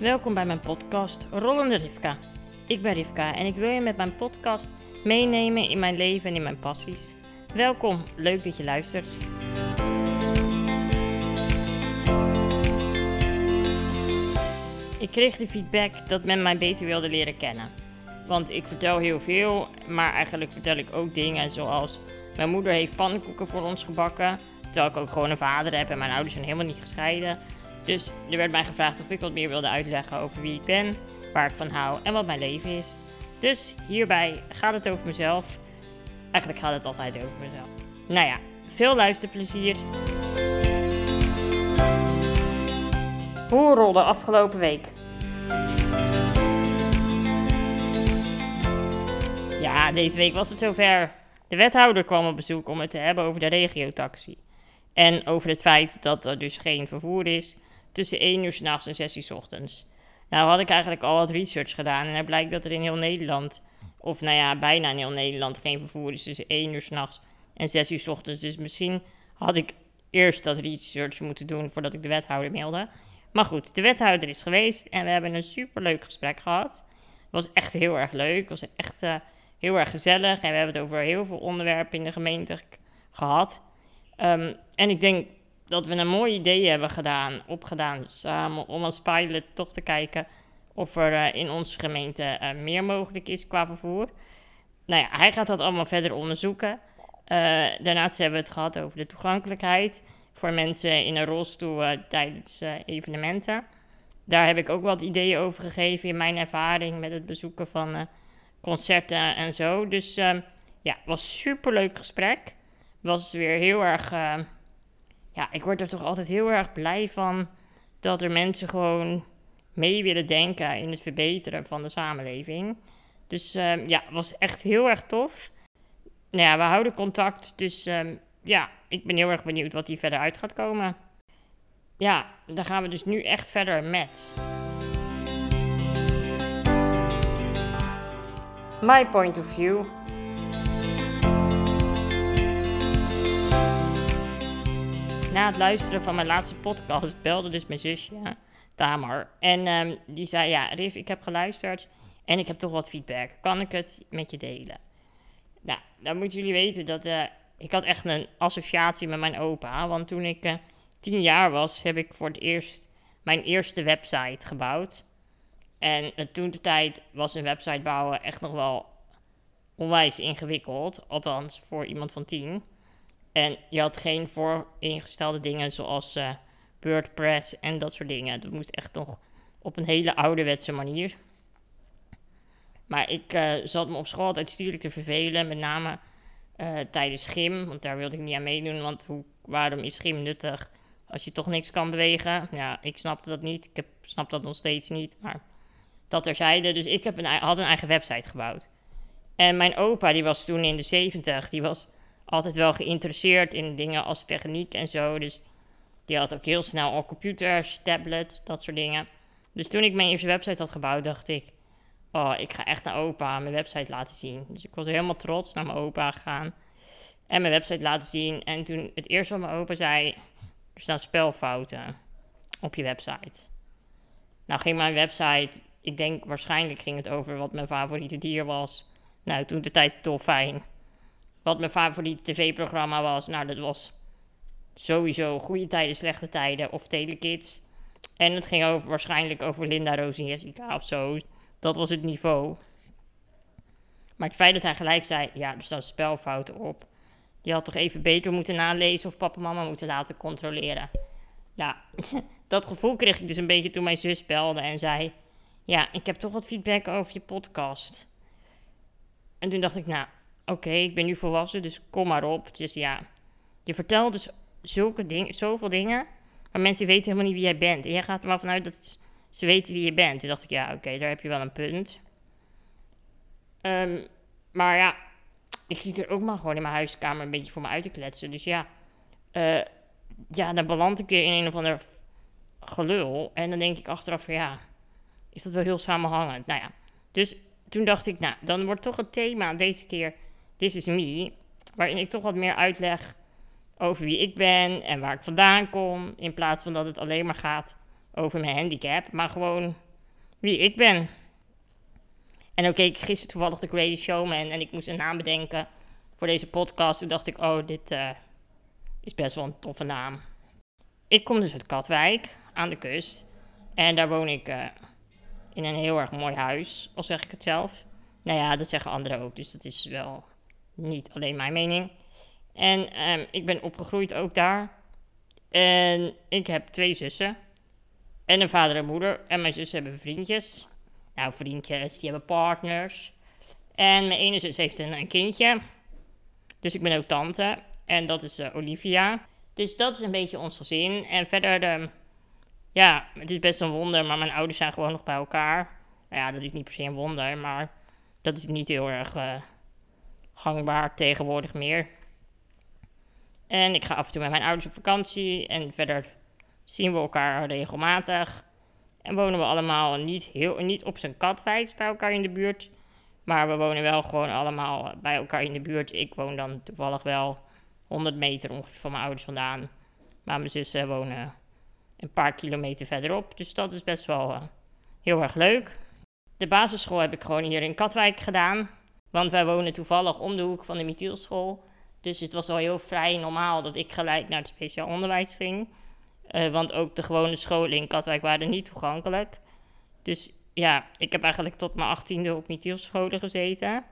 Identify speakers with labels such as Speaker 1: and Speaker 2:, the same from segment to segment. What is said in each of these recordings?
Speaker 1: Welkom bij mijn podcast Rollende Rivka. Ik ben Rivka en ik wil je met mijn podcast meenemen in mijn leven en in mijn passies. Welkom, leuk dat je luistert. Ik kreeg de feedback dat men mij beter wilde leren kennen. Want ik vertel heel veel, maar eigenlijk vertel ik ook dingen zoals... Mijn moeder heeft pannenkoeken voor ons gebakken, terwijl ik ook gewoon een vader heb en mijn ouders zijn helemaal niet gescheiden. Dus er werd mij gevraagd of ik wat meer wilde uitleggen over wie ik ben, waar ik van hou en wat mijn leven is. Dus hierbij gaat het over mezelf. Eigenlijk gaat het altijd over mezelf. Nou ja, veel luisterplezier. Hoe rolde afgelopen week? Ja, deze week was het zover. De wethouder kwam op bezoek om het te hebben over de regiotaxi. En over het feit dat er dus geen vervoer is tussen 1 uur s'nachts en 6 uur s ochtends. Nou had ik eigenlijk al wat research gedaan en het blijkt dat er in heel Nederland, of nou ja, bijna in heel Nederland, geen vervoer is tussen 1 uur s'nachts en 6 uur s ochtends. Dus misschien had ik eerst dat research moeten doen voordat ik de wethouder mailde. Maar goed, de wethouder is geweest en we hebben een superleuk gesprek gehad. Het was echt heel erg leuk, het was echt uh, heel erg gezellig en we hebben het over heel veel onderwerpen in de gemeente gehad. Um, en ik denk dat we een mooi idee hebben gedaan, opgedaan samen om als pilot toch te kijken of er uh, in onze gemeente uh, meer mogelijk is qua vervoer. Nou ja, hij gaat dat allemaal verder onderzoeken. Uh, daarnaast hebben we het gehad over de toegankelijkheid voor mensen in een rolstoel tijdens evenementen. Daar heb ik ook wat ideeën over gegeven in mijn ervaring met het bezoeken van concerten en zo. Dus ehm, ja, het was een superleuk gesprek. Het was weer heel erg ja, ik word er toch altijd heel erg blij van dat er mensen gewoon mee willen denken in het verbeteren van de samenleving. Dus um, ja, was echt heel erg tof. Nou ja, we houden contact, dus um, ja, ik ben heel erg benieuwd wat hier verder uit gaat komen. Ja, dan gaan we dus nu echt verder met. My point of view. Na het luisteren van mijn laatste podcast belde dus mijn zusje, Tamar. En um, die zei, ja, Riff, ik heb geluisterd en ik heb toch wat feedback. Kan ik het met je delen? Nou, dan moeten jullie weten dat uh, ik had echt een associatie met mijn opa. Want toen ik uh, tien jaar was, heb ik voor het eerst mijn eerste website gebouwd. En uh, toen de tijd was een website bouwen echt nog wel onwijs ingewikkeld. Althans, voor iemand van tien. En je had geen vooringestelde dingen zoals uh, WordPress en dat soort dingen. Dat moest echt nog op een hele ouderwetse manier. Maar ik uh, zat me op school altijd stierlijk te vervelen, met name uh, tijdens gym. Want daar wilde ik niet aan meedoen, want hoe, waarom is gym nuttig als je toch niks kan bewegen? Ja, ik snapte dat niet. Ik heb, snap dat nog steeds niet, maar dat terzijde. Dus ik heb een, had een eigen website gebouwd. En mijn opa, die was toen in de 70, die was altijd wel geïnteresseerd in dingen als techniek en zo. Dus die had ook heel snel al computers, tablets, dat soort dingen. Dus toen ik mijn eerste website had gebouwd, dacht ik... Oh, ik ga echt naar opa mijn website laten zien. Dus ik was helemaal trots naar mijn opa gegaan. En mijn website laten zien. En toen het eerste wat mijn opa zei... Er staan spelfouten op je website. Nou ging mijn website... Ik denk waarschijnlijk ging het over wat mijn favoriete dier was. Nou, toen de tijd dolfijn wat mijn favoriete tv-programma was. Nou, dat was sowieso Goede Tijden, Slechte Tijden of Telekids. En het ging over, waarschijnlijk over Linda, Roos en Jessica of zo. Dat was het niveau. Maar het feit dat hij gelijk zei, ja, er staan spelfouten op. Die had toch even beter moeten nalezen of papa en mama moeten laten controleren. Nou, dat gevoel kreeg ik dus een beetje toen mijn zus belde en zei... Ja, ik heb toch wat feedback over je podcast. En toen dacht ik, nou, oké, ik ben nu volwassen, dus kom maar op. Dus ja, je vertelt dus zulke dingen, zoveel dingen, maar mensen weten helemaal niet wie jij bent. En jij gaat er maar vanuit dat ze weten wie je bent. Toen dacht ik, ja, oké, daar heb je wel een punt. Um, maar ja, ik zit er ook maar gewoon in mijn huiskamer een beetje voor me uit te kletsen. Dus ja, uh, ja dan beland ik weer in een of ander gelul. En dan denk ik achteraf ja, is dat wel heel samenhangend? Nou ja, dus toen dacht ik, nou, dan wordt toch het thema deze keer This is Me, waarin ik toch wat meer uitleg over wie ik ben en waar ik vandaan kom, in plaats van dat het alleen maar gaat over mijn handicap, maar gewoon wie ik ben. En keek ik gisteren toevallig de Greatest Showman en ik moest een naam bedenken voor deze podcast. Toen dacht ik, oh, dit uh, is best wel een toffe naam. Ik kom dus uit Katwijk, aan de kust. En daar woon ik uh, in een heel erg mooi huis, al zeg ik het zelf. Nou ja, dat zeggen anderen ook, dus dat is wel niet alleen mijn mening. En um, ik ben opgegroeid ook daar. En ik heb twee zussen. En een vader en moeder. En mijn zussen hebben vriendjes. Nou, vriendjes, die hebben partners. En mijn ene zus heeft een, een kindje. Dus ik ben ook tante. En dat is uh, Olivia. Dus dat is een beetje ons gezin. En verder, uh, ja, het is best een wonder. Maar mijn ouders zijn gewoon nog bij elkaar. Nou ja, dat is niet per se een wonder. Maar dat is niet heel erg uh, gangbaar tegenwoordig meer. En ik ga af en toe met mijn ouders op vakantie. En verder zien we elkaar regelmatig. En wonen we allemaal niet, heel, niet op zijn katwijk bij elkaar in de buurt. Maar we wonen wel gewoon allemaal bij elkaar in de buurt. Ik woon dan toevallig wel 100 meter ongeveer van mijn ouders vandaan. Maar mijn zussen wonen een paar kilometer verderop. Dus dat is best wel uh, heel erg leuk. De basisschool heb ik gewoon hier in Katwijk gedaan. Want wij wonen toevallig om de hoek van de Mithielschool. Dus het was al heel vrij normaal dat ik gelijk naar het speciaal onderwijs ging. Uh, want ook de gewone scholen in Katwijk waren niet toegankelijk. Dus ja, ik heb eigenlijk tot mijn achttiende op Mithielscholen gezeten.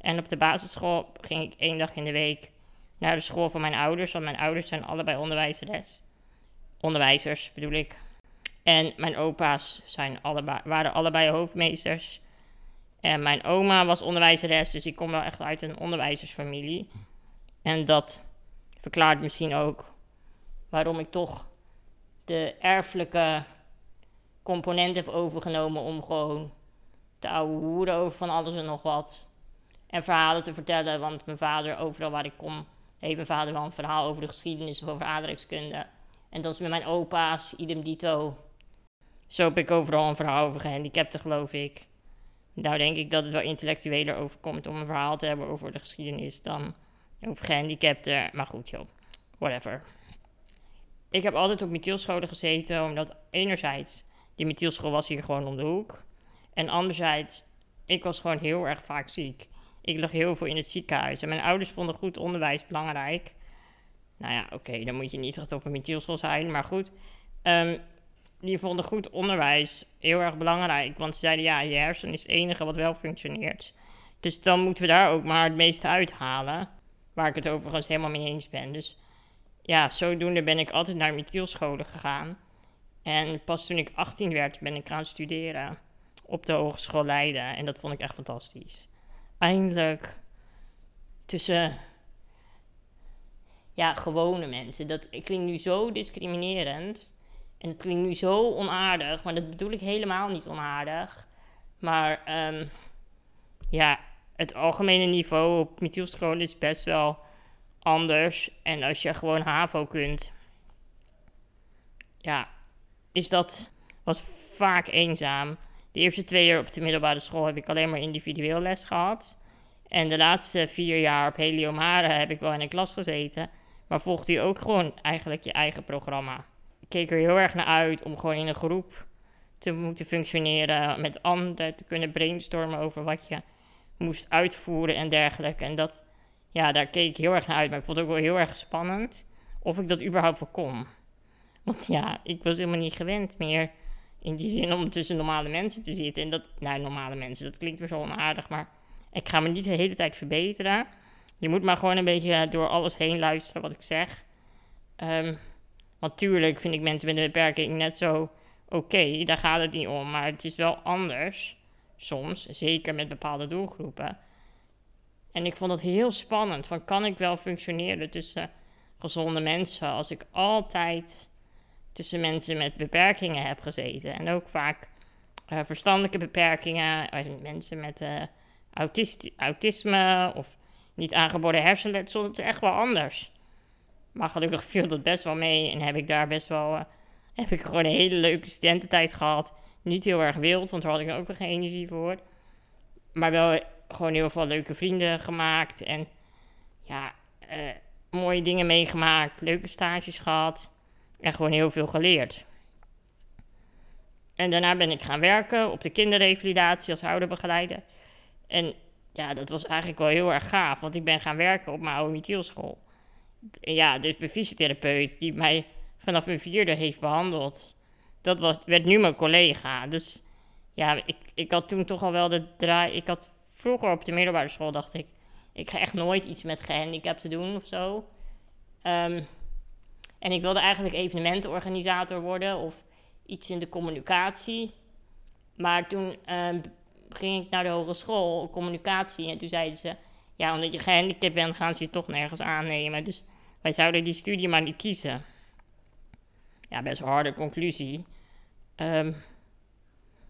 Speaker 1: En op de basisschool ging ik één dag in de week naar de school van mijn ouders. Want mijn ouders zijn allebei onderwijzeres. Onderwijzers bedoel ik. En mijn opa's zijn waren allebei hoofdmeesters. En mijn oma was onderwijzeres, dus ik kom wel echt uit een onderwijzersfamilie. En dat verklaart misschien ook waarom ik toch de erfelijke component heb overgenomen om gewoon te ouwe hoeren over van alles en nog wat. En verhalen te vertellen, want mijn vader, overal waar ik kom, heeft mijn vader wel een verhaal over de geschiedenis of over aardrijkskunde. En dat is met mijn opa's, idem dito. Zo heb ik overal een verhaal over gehandicapten, geloof ik. Nou denk ik dat het wel intellectueler overkomt om een verhaal te hebben over de geschiedenis dan over gehandicapten. Maar goed, joh. Whatever. Ik heb altijd op methielscholen gezeten, omdat enerzijds, die methielschool was hier gewoon om de hoek. En anderzijds, ik was gewoon heel erg vaak ziek. Ik lag heel veel in het ziekenhuis. En mijn ouders vonden goed onderwijs belangrijk. Nou ja, oké, dan moet je niet echt op een methielschool zijn, maar goed. Um, die vonden goed onderwijs heel erg belangrijk. Want ze zeiden, ja, je hersen is het enige wat wel functioneert. Dus dan moeten we daar ook maar het meeste uithalen. Waar ik het overigens helemaal mee eens ben. Dus ja, zodoende ben ik altijd naar methielscholen gegaan. En pas toen ik 18 werd, ben ik gaan studeren op de Hogeschool Leiden. En dat vond ik echt fantastisch. Eindelijk tussen ja, gewone mensen. Dat klinkt nu zo discriminerend. En het klinkt nu zo onaardig, maar dat bedoel ik helemaal niet onaardig. Maar um, ja, het algemene niveau op methielschool is best wel anders. En als je gewoon HAVO kunt, ja, is dat was vaak eenzaam. De eerste twee jaar op de middelbare school heb ik alleen maar individueel les gehad. En de laatste vier jaar op Heliomare heb ik wel in een klas gezeten. Maar volgde je ook gewoon eigenlijk je eigen programma. Keek er heel erg naar uit om gewoon in een groep te moeten functioneren. Met anderen te kunnen brainstormen over wat je moest uitvoeren en dergelijke. En dat, ja, daar keek ik heel erg naar uit. Maar ik vond het ook wel heel erg spannend of ik dat überhaupt wel kon. Want ja, ik was helemaal niet gewend meer in die zin om tussen normale mensen te zitten. En dat, nou, normale mensen, dat klinkt weer zo onaardig, maar ik ga me niet de hele tijd verbeteren. Je moet maar gewoon een beetje door alles heen luisteren wat ik zeg. Um, natuurlijk vind ik mensen met een beperking net zo oké, daar gaat het niet om. Maar het is wel anders soms, zeker met bepaalde doelgroepen. En ik vond het heel spannend. Van kan ik wel functioneren tussen gezonde mensen als ik altijd tussen mensen met beperkingen heb gezeten. En ook vaak uh, verstandelijke beperkingen, uh, mensen met uh, autisme of niet aangeboren hersenletsel. Dat is echt wel anders. Maar gelukkig viel dat best wel mee en heb ik daar best wel. heb ik gewoon een hele leuke studententijd gehad. Niet heel erg wild, want daar had ik ook nog geen energie voor. Maar wel gewoon heel veel leuke vrienden gemaakt. En ja, uh, mooie dingen meegemaakt. Leuke stages gehad. En gewoon heel veel geleerd. En daarna ben ik gaan werken op de kinderrevalidatie als ouderbegeleider. En ja, dat was eigenlijk wel heel erg gaaf, want ik ben gaan werken op mijn oude metielschool. Ja, dus mijn fysiotherapeut die mij vanaf mijn vierde heeft behandeld, dat was, werd nu mijn collega. Dus ja, ik, ik had toen toch al wel de draai. Ik had vroeger op de middelbare school dacht ik, ik ga echt nooit iets met gehandicapten doen of zo. Ehm, en ik wilde eigenlijk evenementenorganisator worden of iets in de communicatie. Maar toen um, ging ik naar de hogeschool, communicatie. En toen zeiden ze, ja, omdat je gehandicapt bent, gaan ze je toch nergens aannemen. Dus wij zouden die studie maar niet kiezen. Ja, best een harde conclusie. Um,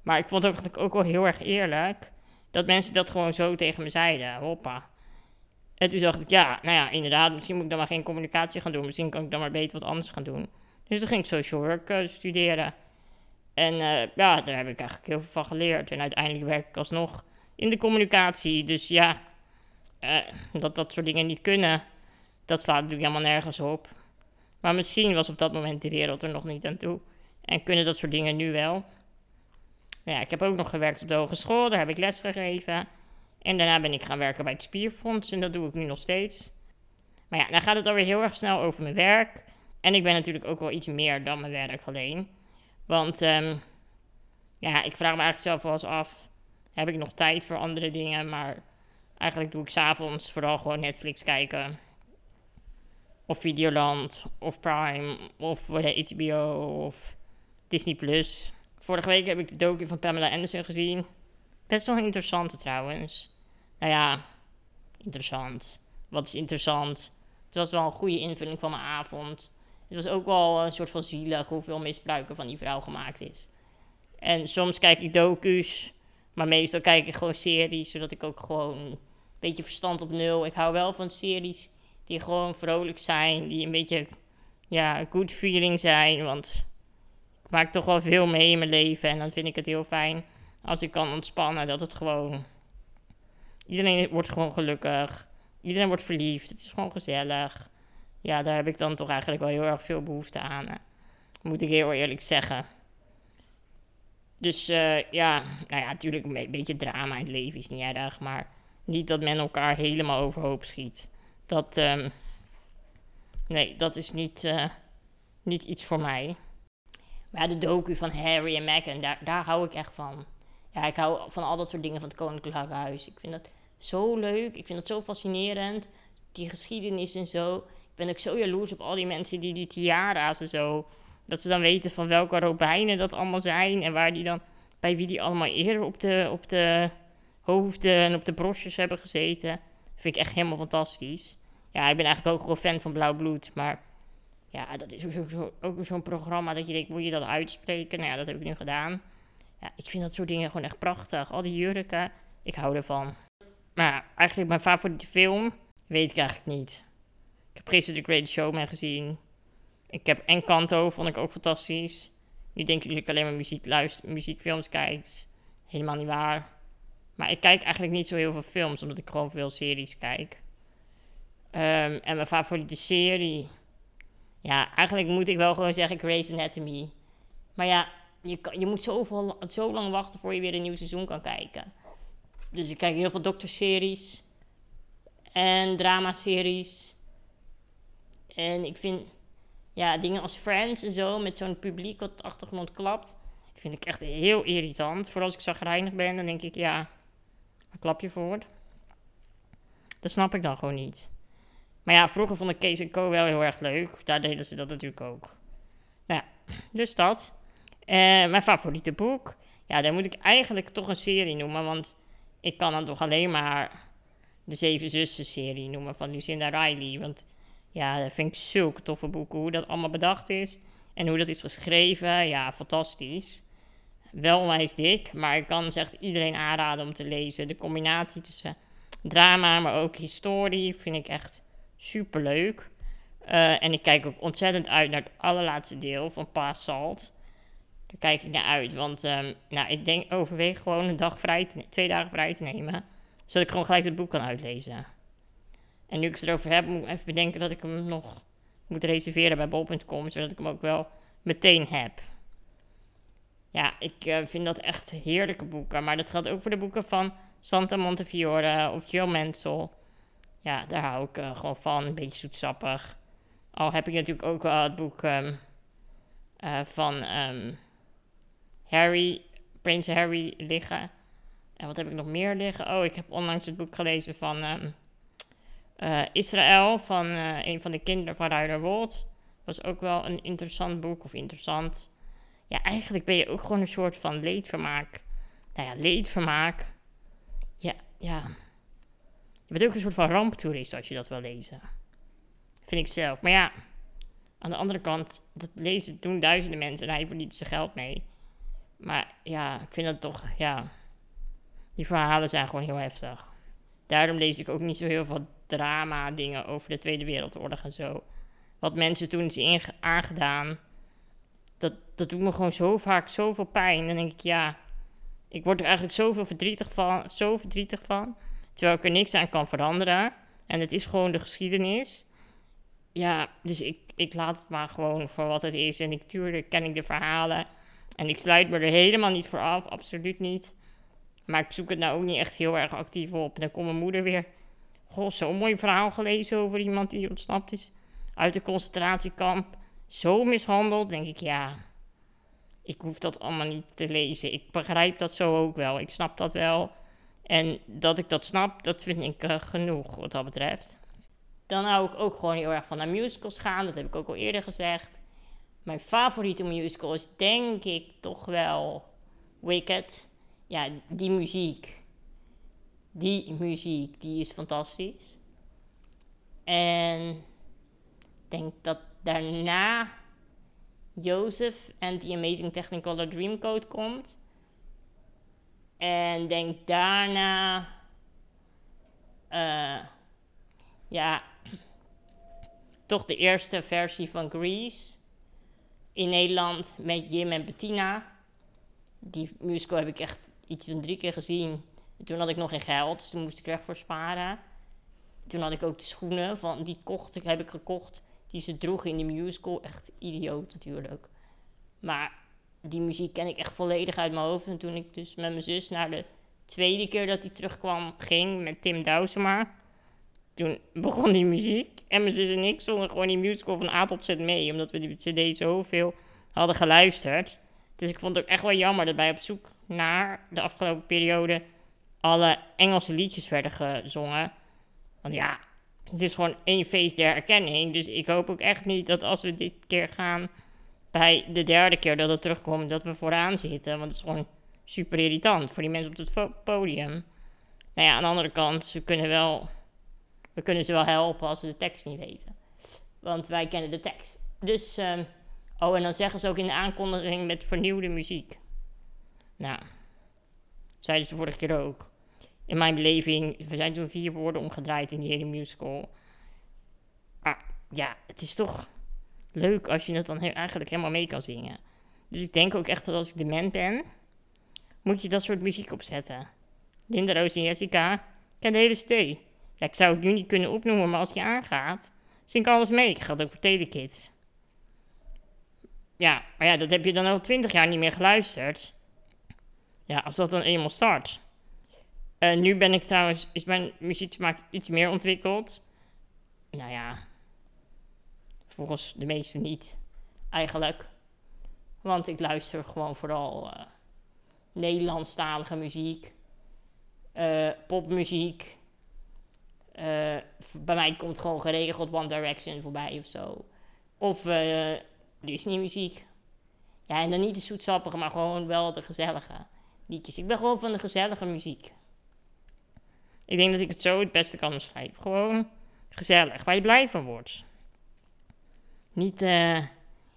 Speaker 1: maar ik vond het ook, wel heel erg eerlijk dat mensen dat gewoon zo tegen me zeiden. Hoppa. En toen dacht ik, ja, nou ja, inderdaad, misschien moet ik dan maar geen communicatie gaan doen. Misschien kan ik dan maar beter wat anders gaan doen. Dus toen ging ik social work uh, studeren. En uh, ja, daar heb ik eigenlijk heel veel van geleerd. En uiteindelijk werk ik alsnog in de communicatie. Dus ja, uh, dat dat soort dingen niet kunnen, dat slaat natuurlijk helemaal nergens op. Maar misschien was op dat moment de wereld er nog niet aan toe. En kunnen dat soort dingen nu wel. Ja, ik heb ook nog gewerkt op de hogeschool, daar heb ik les gegeven. En daarna ben ik gaan werken bij het Spierfonds en dat doe ik nu nog steeds. Maar ja, dan gaat het alweer heel erg snel over mijn werk. En ik ben natuurlijk ook wel iets meer dan mijn werk alleen. Want um, ja, ik vraag me eigenlijk zelf wel eens af: heb ik nog tijd voor andere dingen? Maar eigenlijk doe ik s'avonds vooral gewoon Netflix kijken. Of Videoland, of Prime, of HBO, of Disney Plus. Vorige week heb ik de docu van Pamela Anderson gezien. Best wel een interessante trouwens. Nou ja, interessant. Wat is interessant? Het was wel een goede invulling van mijn avond. Het was ook wel een soort van zielig hoeveel misbruiken van die vrouw gemaakt is. En soms kijk ik docu's, maar meestal kijk ik gewoon series, zodat ik ook gewoon een beetje verstand op nul. Ik hou wel van series die gewoon vrolijk zijn, die een beetje, ja, good feeling zijn, want ik maak toch wel veel mee in mijn leven en dan vind ik het heel fijn als ik kan ontspannen, dat het gewoon, iedereen wordt gewoon gelukkig, iedereen wordt verliefd, het is gewoon gezellig ja, daar heb ik dan toch eigenlijk wel heel erg veel behoefte aan. Moet ik heel eerlijk zeggen. Dus uh, ja, nou ja, natuurlijk een beetje drama in het leven is niet erg. Maar niet dat men elkaar helemaal overhoop schiet. Dat, um, nee, dat is niet, uh, niet iets voor mij. Maar de docu van Harry en Meghan, daar, daar hou ik echt van. Ja, ik hou van al dat soort dingen van het Koninklijk Huis. Ik vind dat zo leuk. Ik vind dat zo fascinerend. Die geschiedenis en zo ben ik zo jaloers op al die mensen die die tiara's en zo. Dat ze dan weten van welke robijnen dat allemaal zijn. En waar die dan, bij wie die allemaal eerder op de, op de hoofden en op de brosjes hebben gezeten. Vind ik echt helemaal fantastisch. Ja, ik ben eigenlijk ook gewoon fan van Blauw Bloed. Maar ja, dat is ook, zo, ook zo'n programma dat je denkt, moet je dat uitspreken? Nou ja, dat heb ik nu gedaan. Ja, ik vind dat soort dingen gewoon echt prachtig. Al die jurken, ik hou ervan. Maar ja, eigenlijk mijn favoriete film, weet ik eigenlijk niet. Ik heb gisteren The Great Showman gezien. Ik heb Encanto, vond ik ook fantastisch. Nu denken jullie dat ik alleen maar muziek luister, muziekfilms kijk. helemaal niet waar. Maar ik kijk eigenlijk niet zo heel veel films, omdat ik gewoon veel series kijk. Um, en mijn favoriete serie... Ja, eigenlijk moet ik wel gewoon zeggen Grey's Anatomy. Maar ja, je, je moet zoveel, zo lang wachten voor je weer een nieuw seizoen kan kijken. Dus ik kijk heel veel dokterseries. En dramaseries. En ik vind ja, dingen als Friends en zo, met zo'n publiek wat achtergrond klapt, vind ik echt heel irritant. Vooral als ik zagrijnig ben, dan denk ik, ja, een klapje voor. Dat snap ik dan gewoon niet. Maar ja, vroeger vond ik Kees Co wel heel erg leuk. Daar deden ze dat natuurlijk ook. Nou ja, dus dat. Uh, mijn favoriete boek. Ja, daar moet ik eigenlijk toch een serie noemen. Want ik kan dan toch alleen maar de Zeven Zussen serie noemen van Lucinda Riley. Want ja, dat vind ik zulke toffe boeken. Hoe dat allemaal bedacht is en hoe dat is geschreven. Ja, fantastisch. Wel onwijs dik, maar ik kan echt iedereen aanraden om te lezen. De combinatie tussen drama, maar ook historie vind ik echt super leuk. Uh, en ik kijk ook ontzettend uit naar het allerlaatste deel van Pa Salt. Daar kijk ik naar uit, want um, nou, ik denk overweeg gewoon een dag vrij, twee dagen vrij te nemen. Zodat ik gewoon gelijk het boek kan uitlezen. En nu ik het erover heb, moet ik even bedenken dat ik hem nog moet reserveren bij bol.com, zodat ik hem ook wel meteen heb. Ja, ik eh, vind dat echt heerlijke boeken. Maar dat geldt ook voor de boeken van Santa Montefiore of Joe Mansell. Ja, daar hou ik eh, gewoon van. Een beetje zoetsappig. Al heb ik natuurlijk ook wel het boek ehm, eh, van ehm, Harry, Prins Harry liggen. En wat heb ik nog meer liggen? Oh, ik heb onlangs het boek gelezen van ehm, eh, Israël, van eh, een van de kinderen van Ruider Wold. Was ook wel een interessant boek, of interessant. Ja, eigenlijk ben je ook gewoon een soort van leedvermaak. Nou ja, leedvermaak. Ja, ja. Je bent ook een soort van ramptoerist als je dat wil lezen. Vind ik zelf. Maar ja, aan de andere kant, dat lezen doen duizenden mensen en hij verdient zijn geld mee. Maar ja, ik vind dat toch, ja. Die verhalen zijn gewoon heel heftig. Daarom lees ik ook niet zo heel veel drama dingen over de Tweede Wereldoorlog en zo. Wat mensen toen is aangedaan, dat, dat doet me gewoon zo vaak zoveel pijn. Dan denk ik, ja, ik word er eigenlijk zoveel verdrietig van, zo verdrietig van. Terwijl ik er niks aan kan veranderen. En het is gewoon de geschiedenis. Ja, dus ik, ik laat het maar gewoon voor wat het is. En ik tuurlijk ken ik de verhalen. En ik sluit me er helemaal niet voor af, absoluut niet. Maar ik zoek het nou ook niet echt heel erg actief op. En dan komt mijn moeder weer. Goh, zo'n mooi verhaal gelezen over iemand die ontsnapt is uit de concentratiekamp. Zo mishandeld. Denk ik, ja. Ik hoef dat allemaal niet te lezen. Ik begrijp dat zo ook wel. Ik snap dat wel. En dat ik dat snap, dat vind ik eh, genoeg wat dat betreft. Dan hou ik ook gewoon heel erg van naar musicals gaan. Dat heb ik ook al eerder gezegd. Mijn favoriete musical is denk ik toch wel Wicked. Ja, die muziek. Die muziek, die is fantastisch. En ik denk dat daarna Joseph en The Amazing Technicolor Dreamcoat komt. En denk daarna... eh, ja, toch de eerste versie van Grease. In Nederland met Jim en Bettina. Die musical heb ik echt iets van drie keer gezien. En toen had ik nog geen geld, dus toen moest ik er echt voor sparen. Toen had ik ook de schoenen van die kocht ik, heb ik gekocht. Die ze droegen in de musical. Echt idioot natuurlijk. Maar die muziek ken ik echt volledig uit mijn hoofd. En toen ik dus met mijn zus naar de tweede keer dat hij terugkwam ging met Tim Douwsema. Toen begon die muziek. En mijn zus en ik zongen gewoon die musical van A tot Z mee. Omdat we die cd zoveel hadden geluisterd. Dus ik vond het ook echt wel jammer dat wij op zoek naar de afgelopen periode alle Engelse liedjes werden gezongen. Want ja, het is gewoon één feest der erkenning. Dus ik hoop ook echt niet dat als we dit keer gaan, bij de derde keer dat het terugkomt, dat we vooraan zitten. Want het is gewoon super irritant voor die mensen op het podium. Nou ja, aan de andere kant, ze kunnen wel, we kunnen ze wel helpen als ze de tekst niet weten. Want wij kennen de tekst. Dus, ehm, oh, en dan zeggen ze ook in de aankondiging met vernieuwde muziek. Nou, zeiden ze vorige keer ook. In mijn beleving, we zijn toen vier woorden omgedraaid in die hele musical. Ja, het is toch leuk als je het dan eigenlijk helemaal mee kan zingen. Dus ik denk ook echt dat als ik dement ben, moet je dat soort muziek opzetten. Linda, Roos en Jessica, ken de hele CD. Ja, ik zou het nu niet kunnen opnoemen, maar als je aangaat, zing ik alles mee. Ik het ook voor Telekids. Ja, maar ja, dat heb je dan al twintig jaar niet meer geluisterd. Ja, als dat dan eenmaal start. Eh, nu ben ik trouwens, is mijn muzieksmaak iets meer ontwikkeld. Nou ja, volgens de meesten niet, eigenlijk. Want ik luister gewoon vooral eh Nederlandstalige muziek, eh, popmuziek. Bij mij komt gewoon geregeld One Direction voorbij of zo. Of eh, Disney muziek. Ja, en dan niet de zoetsappige, maar gewoon wel de gezellige liedjes. Ik ben gewoon van de gezellige muziek. Ik denk dat ik het zo het beste kan beschrijven. Gewoon gezellig, waar je blij van wordt. Niet eh,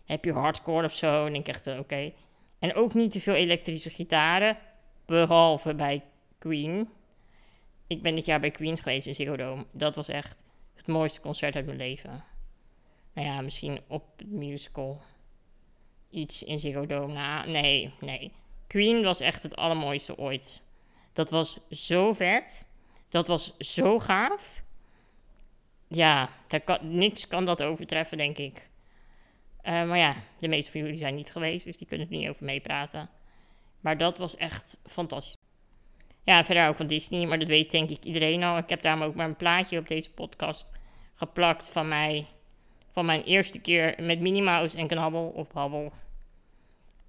Speaker 1: heb je hardcore of zo, en ik echt eh, oké. En ook niet te veel elektrische gitaren, behalve bij Queen. Ik ben dit jaar bij Queen geweest in Ziggo Dome. Dat was echt het mooiste concert uit mijn leven. Nou ja, misschien op het musical iets in Ziggo Dome. Nou, nee, nee. Queen was echt het allermooiste ooit. Dat was zo vet. Dat was zo gaaf. Ja, kan, niks kan dat overtreffen, denk ik. Eh, maar ja, de meeste van jullie zijn niet geweest, dus die kunnen er niet over meepraten. Maar dat was echt fantastisch. Ja, verder ook van Disney, maar dat weet denk ik iedereen al. Ik heb daarom ook maar een plaatje op deze podcast geplakt van, mij, van mijn eerste keer met Minnie Mouse en Knabbel of Babbel.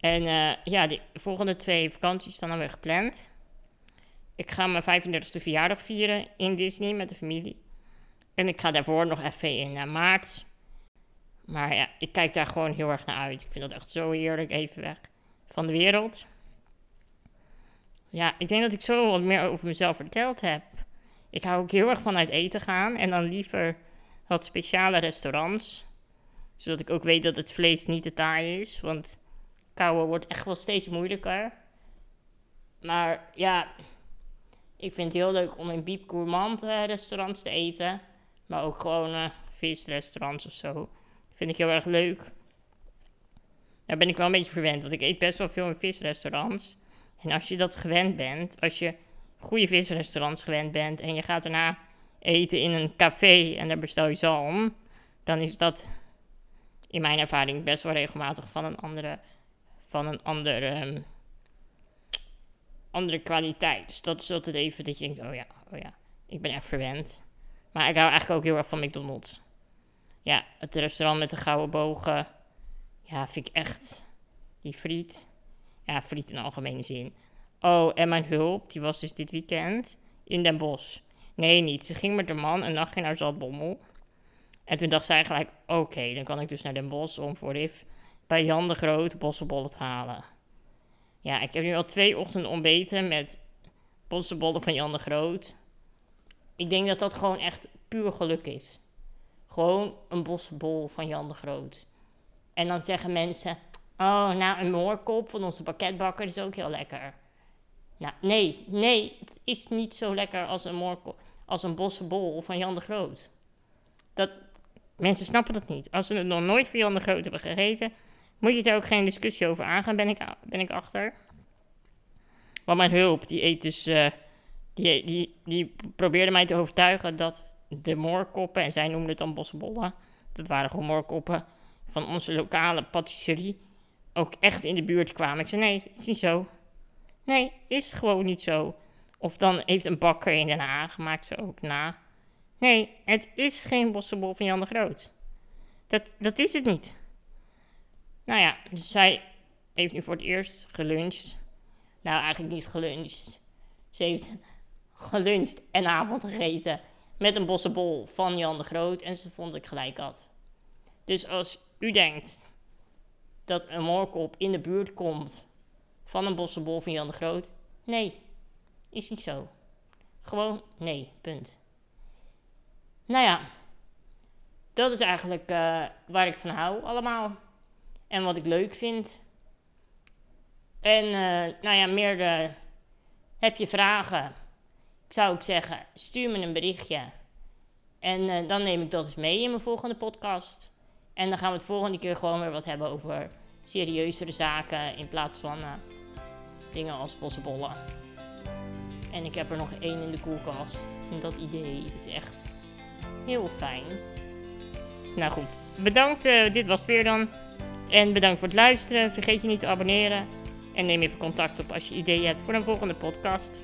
Speaker 1: En uh, ja, de volgende twee vakanties staan dan weer gepland. Ik ga mijn 35e verjaardag vieren in Disney met de familie. En ik ga daarvoor nog even in uh, maart. Maar ja, ik kijk daar gewoon heel erg naar uit. Ik vind dat echt zo heerlijk, even weg van de wereld. Ja, ik denk dat ik zo wat meer over mezelf verteld heb. Ik hou ook heel erg van uit eten gaan. En dan liever wat speciale restaurants. Zodat ik ook weet dat het vlees niet te taai is. Want kouwen wordt echt wel steeds moeilijker. Maar ja, ik vind het heel leuk om in Biep uh, restaurants te eten. Maar ook gewoon uh, visrestaurants of zo. Vind ik heel erg leuk. Daar ben ik wel een beetje verwend, want ik eet best wel veel in visrestaurants. En als je dat gewend bent, als je goede visrestaurants gewend bent en je gaat daarna eten in een café en daar bestel je zalm, dan is dat in mijn ervaring best wel regelmatig van een andere, van een andere, um, andere kwaliteit. Dus dat is altijd even dat je denkt, oh ja, oh ja, ik ben echt verwend. Maar ik hou eigenlijk ook heel erg van McDonald's. Ja, het restaurant met de gouden bogen. Ja, vind ik echt. Die friet. Ja, friet in algemene zin. Oh, en mijn hulp, die was dus dit weekend in Den Bosch. Nee, niet. Ze ging met haar man een nachtje naar Zaltbommel. En toen dacht zij gelijk, oké, dan kan ik dus naar Den Bosch om voor Riff bij Jan de Groot bossenbollen te halen. Ja, ik heb nu al twee ochtenden ontbeten met bossenbollen van Jan de Groot. Ik denk dat dat gewoon echt puur geluk is. Gewoon een bossenbol van Jan de Groot. En dan zeggen mensen, oh, nou, een moorkop van onze pakketbakker is ook heel lekker. Nou, nee, nee, het is niet zo lekker als een, moorkop, als een bossenbol van Jan de Groot. Dat, mensen snappen dat niet. Als ze het nog nooit van Jan de Groot hebben gegeten, moet je er ook geen discussie over aangaan, ben ik, ben ik achter. Want mijn hulp, die eet dus, uh, die, die, die probeerde mij te overtuigen dat de moorkoppen, en zij noemden het dan bossenbollen, dat waren gewoon moorkoppen van onze lokale patisserie, ook echt in de buurt kwamen. Ik zei, nee, het is niet zo. Nee, is gewoon niet zo. Of dan heeft een bakker in Den Haag, maakt ze ook na. Nee, het is geen bossenbol van Jan de Groot. Dat, dat is het niet. Nou ja, zij heeft nu voor het eerst geluncht. Nou, eigenlijk niet geluncht. Ze heeft geluncht en avond gegeten met een bossenbol van Jan de Groot. En ze vond ik gelijk had. Dus als u denkt dat een moorkop in de buurt komt van een bossenbol van Jan de Groot. Nee, is niet zo. Gewoon nee, punt. Nou ja, dat is eigenlijk uh, waar ik van hou allemaal. En wat ik leuk vind. En uh, nou ja, meer de, heb je vragen? Ik zou ook zeggen, stuur me een berichtje. En uh, dan neem ik dat eens mee in mijn volgende podcast. En dan gaan we het volgende keer gewoon weer wat hebben over serieuzere zaken in plaats van uh, dingen als bossenbollen. En ik heb er nog één in de koelkast. En dat idee is echt heel fijn. Nou goed, bedankt. Dit was weer dan. En bedankt voor het luisteren. Vergeet je niet te abonneren. En neem even contact op als je ideeën hebt voor een volgende podcast.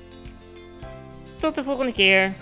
Speaker 1: Tot de volgende keer.